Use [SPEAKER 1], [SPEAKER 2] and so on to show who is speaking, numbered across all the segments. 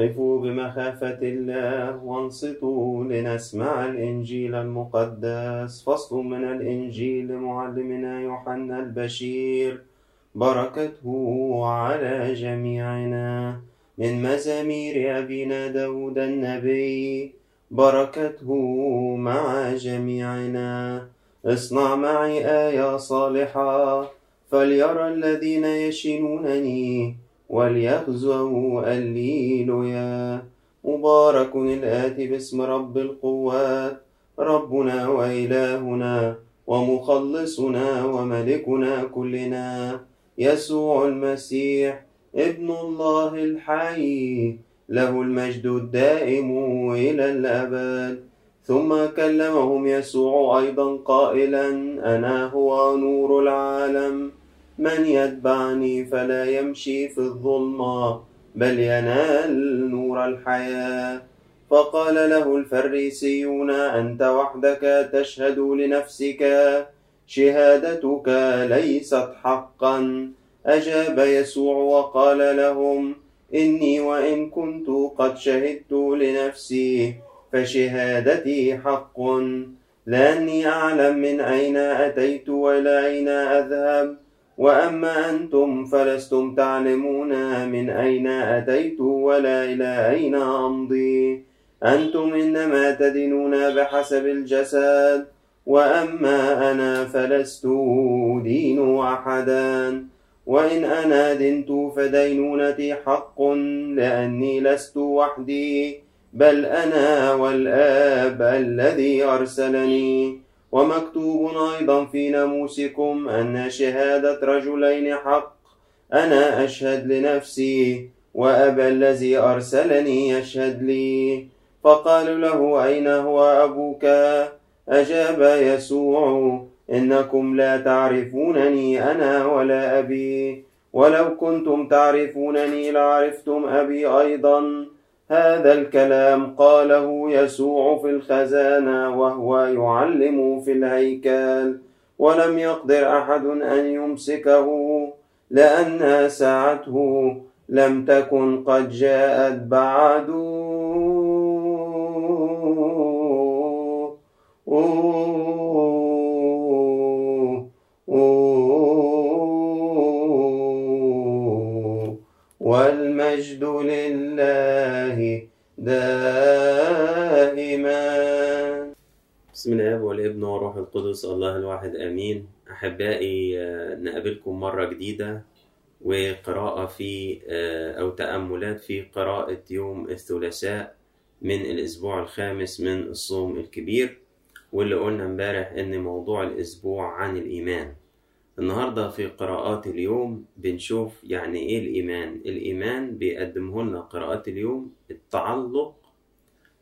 [SPEAKER 1] قفوا بمخافة الله وانصتوا لنسمع الإنجيل المقدس. فصل من الإنجيل لمعلمنا يوحنا البشير. بركته على جميعنا. من مزامير أبينا داود النبي. بركته مع جميعنا. اصنع معي آية صالحة. فليرى الذين يشنونني وليغزوا الليلويا مبارك الآتي باسم رب القوات ربنا وإلهنا ومخلصنا وملكنا كلنا. يسوع المسيح ابن الله الحي له المجد الدائم إلى الأبد. ثم كلمهم يسوع أيضا قائلا أنا هو نور العالم. من يتبعني فلا يمشي في الظلمة بل ينال نور الحياة. فقال له الفريسيون أنت وحدك تشهد لنفسك شهادتك ليست حقا. أجاب يسوع وقال لهم إني وإن كنت قد شهدت لنفسي فشهادتي حق. لأني أعلم من أين أتيت وإلى أين أذهب. وأما أنتم فلستم تعلمون من أين أتيت ولا إلى أين أمضي. أنتم إنما تدينون بحسب الجسد وأما أنا فلست دين أحدا. وإن أنا دنت فدينونتي حق لأني لست وحدي بل أنا والآب الذي أرسلني. ومكتوب أيضا في ناموسكم أن شهادة رجلين حق. أنا أشهد لنفسي وأبا الذي أرسلني يشهد لي. فقالوا له أين هو أبوك؟ أجاب يسوع إنكم لا تعرفونني أنا ولا أبي. ولو كنتم تعرفونني لعرفتم أبي أيضا. هذا الكلام قاله يسوع في الخزانة وهو يعلم في الهيكل. ولم يقدر أحد أن يمسكه لأن ساعته لم تكن قد جاءت بعد. والمجد لله دائما. بسم الله والابن والروح القدس الله الواحد آمين. أحبائي نقابلكم مرة جديدة وقراءة في أو تأملات في قراءة يوم الثلاثاء من الأسبوع الخامس من الصوم الكبير واللي قلنا امبارح إن موضوع الأسبوع عن الإيمان. النهاردة في قراءات اليوم بنشوف يعني إيه الإيمان؟ الإيمان بيقدمه لنا قراءات اليوم التعلق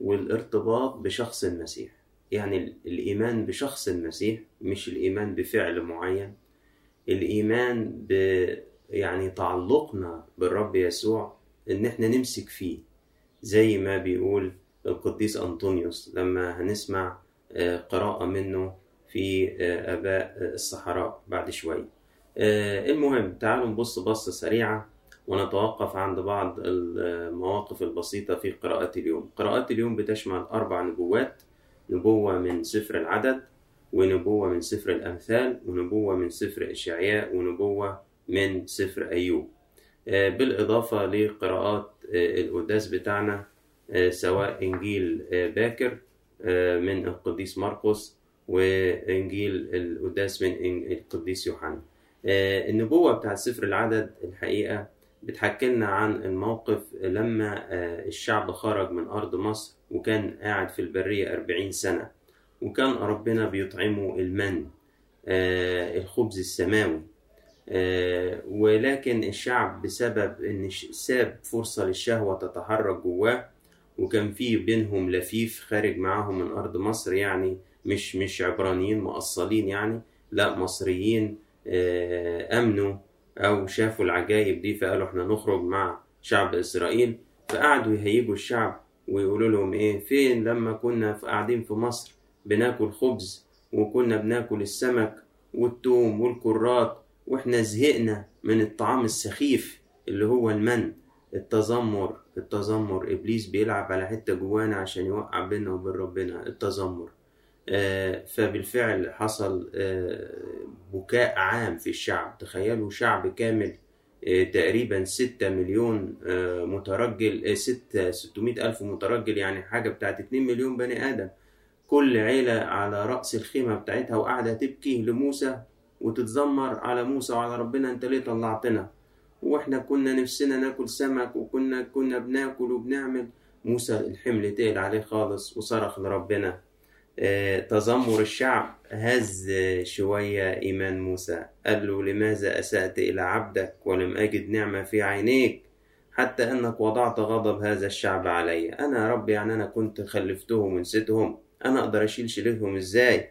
[SPEAKER 1] والارتباط بشخص المسيح. يعني الإيمان بشخص المسيح مش الإيمان بفعل معين. الإيمان ب يعني تعلقنا بالرب يسوع إن إحنا نمسك فيه. زي ما بيقول القديس أنطونيوس لما هنسمع قراءة منه في آباء الصحراء بعد شوية المهم تعالوا نبص بصة سريعة ونتوقف عند بعض المواقف البسيطة في قراءة اليوم. قراءة اليوم بتشمل أربع نبوات نبوة من سفر العدد ونبوة من سفر الأمثال ونبوة من سفر إشعياء ونبوة من سفر أيوب. بالإضافة لقراءات القداس بتاعنا سواء إنجيل باكر من القديس مرقس وإنجيل القداس من القديس يوحنا. النبوة بتاعت سفر العدد الحقيقة بتحكي لنا عن الموقف لما الشعب خرج من أرض مصر وكان قاعد في البرية أربعين سنة وكان ربنا بيطعمه المن الخبز السماوي. ولكن الشعب بسبب إن ساب فرصة للشهوة تتحرك جواه وكان في بينهم لفيف خارج معاهم من أرض مصر يعني مش مش عبرانيين مؤصلين يعني لا مصريين آمنوا أو شافوا العجائب دي فقالوا إحنا نخرج مع شعب إسرائيل. فقعدوا يهيجوا الشعب ويقولوا لهم إيه فين لما كنا قاعدين في مصر بناكل خبز وكنا بناكل السمك والثوم والكرات وإحنا زهقنا من الطعام السخيف اللي هو المن. التذمر التذمر إبليس بيلعب على حتة جوانا عشان يوقع بيننا وبين ربنا. التذمر. آه، فبالفعل حصل آه، بكاء عام في الشعب. تخيلوا شعب كامل آه، تقريبا ستة مليون آه، مترجل آه، ستة ستمائة ألف مترجل يعني حاجة بتاعت اتنين مليون بني آدم. كل عيلة على رأس الخيمة بتاعتها وقاعدة تبكي لموسى وتتذمر على موسى وعلى ربنا أنت ليه طلعتنا؟ وإحنا كنا نفسنا ناكل سمك وكنا كنا بناكل وبنعمل. موسى الحمل تقل عليه خالص وصرخ لربنا. آه، تذمر الشعب. هز شوية إيمان موسى. قال له لماذا أسأت إلى عبدك ولم أجد نعمة في عينيك حتى أنك وضعت غضب هذا الشعب علي؟ أنا يا رب يعني أنا كنت خلفتهم ونسيتهم. أنا أقدر أشيل شيلتهم إزاي؟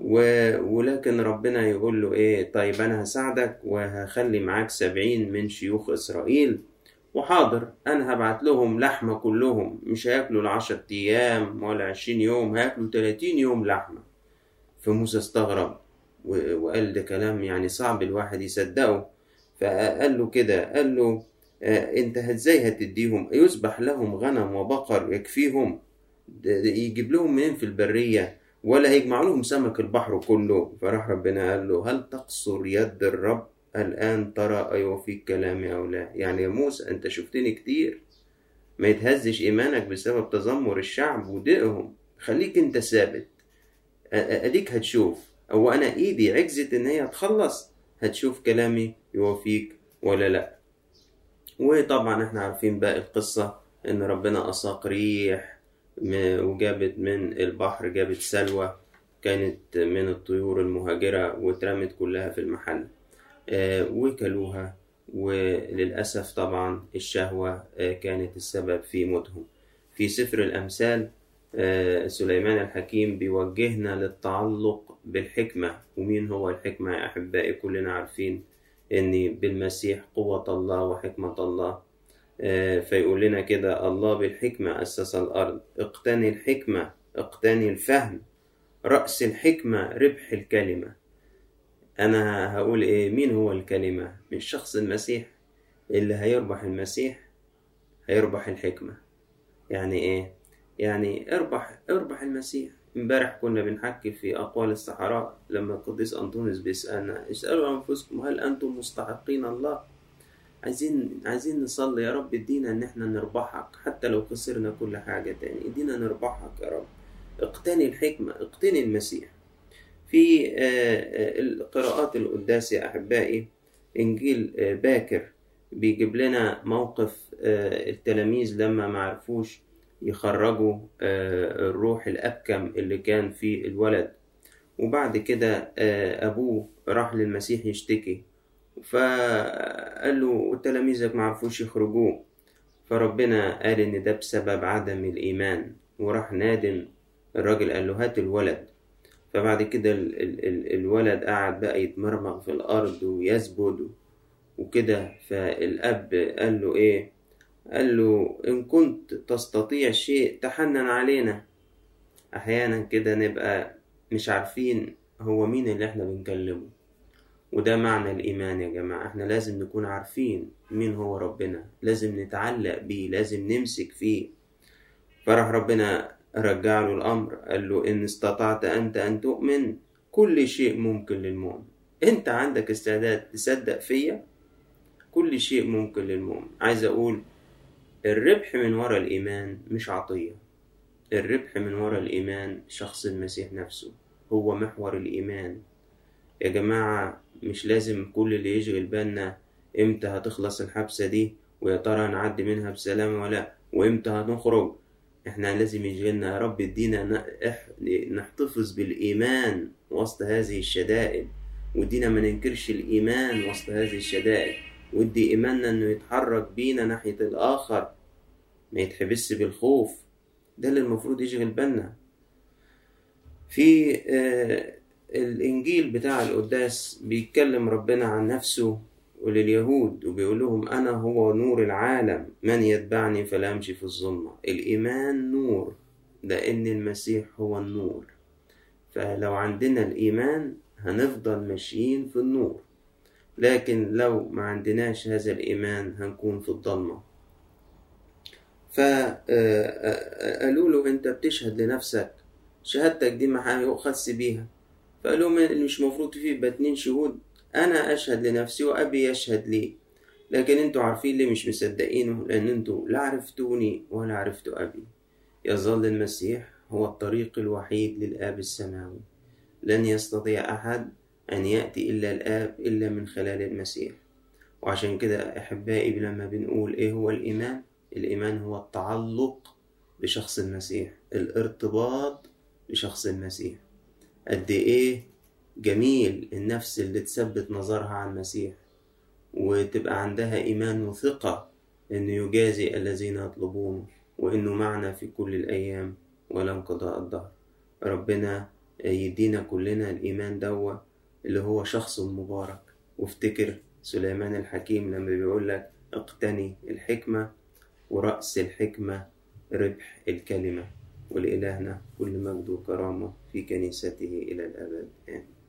[SPEAKER 1] و... ولكن ربنا يقول له إيه طيب أنا هساعدك وهخلي معاك سبعين من شيوخ إسرائيل وحاضر أنا هبعت لهم لحمة كلهم مش هياكلوا العشر أيام ولا عشرين يوم هياكلوا تلاتين يوم لحمة. فموسى استغرب وقال ده كلام يعني صعب الواحد يصدقه. فقال له كده قال له آه، أنت إزاي هتديهم؟ يذبح لهم غنم وبقر يكفيهم. يجيب لهم منين في البرية؟ ولا هيجمع لهم سمك البحر كله. فراح ربنا قال له هل تقصر يد الرب؟ الآن ترى أيوفيك كلامي أو لا يعني يا موسى أنت شفتني كتير. ما يتهزش إيمانك بسبب تذمر الشعب ودقهم. خليك أنت ثابت. أديك هتشوف. أو أنا إيدي عجزت إن هي تخلص؟ هتشوف كلامي يوفيك ولا لأ؟ وطبعا إحنا عارفين باقي القصة إن ربنا أساق ريح وجابت من البحر جابت سلوى كانت من الطيور المهاجرة واترمت كلها في المحل. وكلوها وللأسف طبعا الشهوة آه، كانت السبب في موتهم. في سفر الأمثال آه، سليمان الحكيم بيوجهنا للتعلق بالحكمة ومين هو الحكمة يا أحبائي؟ كلنا عارفين إن بالمسيح قوة الله وحكمة الله. آه، فيقول لنا كده الله بالحكمة أسس الأرض. اقتني الحكمة اقتني الفهم رأس الحكمة ربح الكلمة. أنا هقول إيه مين هو الكلمة؟ من شخص المسيح اللي هيربح المسيح هيربح الحكمة. يعني إيه؟ يعني اربح اربح المسيح. إمبارح كنا بنحكي في أقوال الصحراء لما القديس أنطونيوس بيسألنا اسألوا أنفسكم هل أنتم مستحقين الله؟ عايزين عايزين نصلي يا رب ادينا إن إحنا نربحك حتى لو خسرنا كل حاجة تاني ادينا نربحك يا رب. اقتني الحكمة اقتني المسيح. في آه، آه، القراءات القداس يا أحبائي إنجيل آه، باكر بيجيب لنا موقف التلاميذ لما معرفوش يخرجوا الروح الأبكم اللي كان في الولد. وبعد كده أبوه راح للمسيح يشتكي. فقال له تلاميذك معرفوش يخرجوه. فربنا قال إن ده بسبب عدم الإيمان. وراح نادم الراجل قال له هات الولد. فبعد كده ال ال ال الولد قعد بقى يتمرمغ في الأرض ويسجد وكده. فالأب قال له إيه؟ قال له إن كنت تستطيع شيء تحنن علينا. أحيانا كده نبقى مش عارفين هو مين اللي إحنا بنكلمه. وده معنى الإيمان يا جماعة. إحنا لازم نكون عارفين مين هو ربنا. لازم نتعلق بيه. لازم نمسك فيه. فراح ربنا رجع له الأمر قال له إن استطعت أنت أن تؤمن كل شيء ممكن للمؤمن. أنت عندك استعداد تصدق فيا؟ كل شيء ممكن للمؤمن. عايز أقول الربح من وراء الإيمان مش عطية. الربح من وراء الإيمان شخص المسيح نفسه. هو محور الإيمان. يا جماعة مش لازم كل اللي يشغل بالنا إمتى هتخلص الحبسة دي ويا ترى هنعدي منها بسلام ولا وإمتى هنخرج؟ إحنا لازم يشغلنا يا رب ادينا نحتفظ بالإيمان وسط هذه الشدائد. وادينا ما ننكرش الإيمان وسط هذه الشدائد. وادي إيماننا إنه يتحرك بينا ناحية الآخر ما يتحبس بالخوف. ده اللي المفروض يشغل بالنا. في آه، الإنجيل بتاع القداس بيتكلم ربنا عن نفسه. ولليهود وبيقول لهم أنا هو نور العالم من يتبعني فلا يمشي في الظلمة. الإيمان نور لأن المسيح هو النور. فلو عندنا الإيمان هنفضل ماشيين في النور. لكن لو ما عندناش هذا الإيمان هنكون في الضلمة فقالوا له أنت بتشهد لنفسك. شهادتك دي ما هيؤخذ بيها. فقالوا مش مفروض فيه يبقى اتنين شهود. أنا أشهد لنفسي وأبي يشهد لي. لكن أنتوا عارفين ليه مش مصدقينه؟ لأن أنتوا لا عرفتوني ولا عرفتوا أبي. يظل المسيح هو الطريق الوحيد للآب السماوي. لن يستطيع أحد أن يأتي إلا الآب إلا من خلال المسيح. وعشان كده أحبائي لما بنقول إيه هو الإيمان؟ الإيمان هو التعلق بشخص المسيح. الارتباط بشخص المسيح. قد إيه جميل النفس اللي تثبت نظرها على المسيح وتبقى عندها إيمان وثقة إنه يجازي الذين يطلبونه وإنه معنا في كل الأيام ولا انقضاء الدهر. ربنا يدينا كلنا الإيمان دوا اللي هو شخص مبارك. وافتكر سليمان الحكيم لما بيقول لك اقتني الحكمة ورأس الحكمة ربح الكلمة ولإلهنا كل مجد وكرامة في كنيسته إلى الأبد. آمين.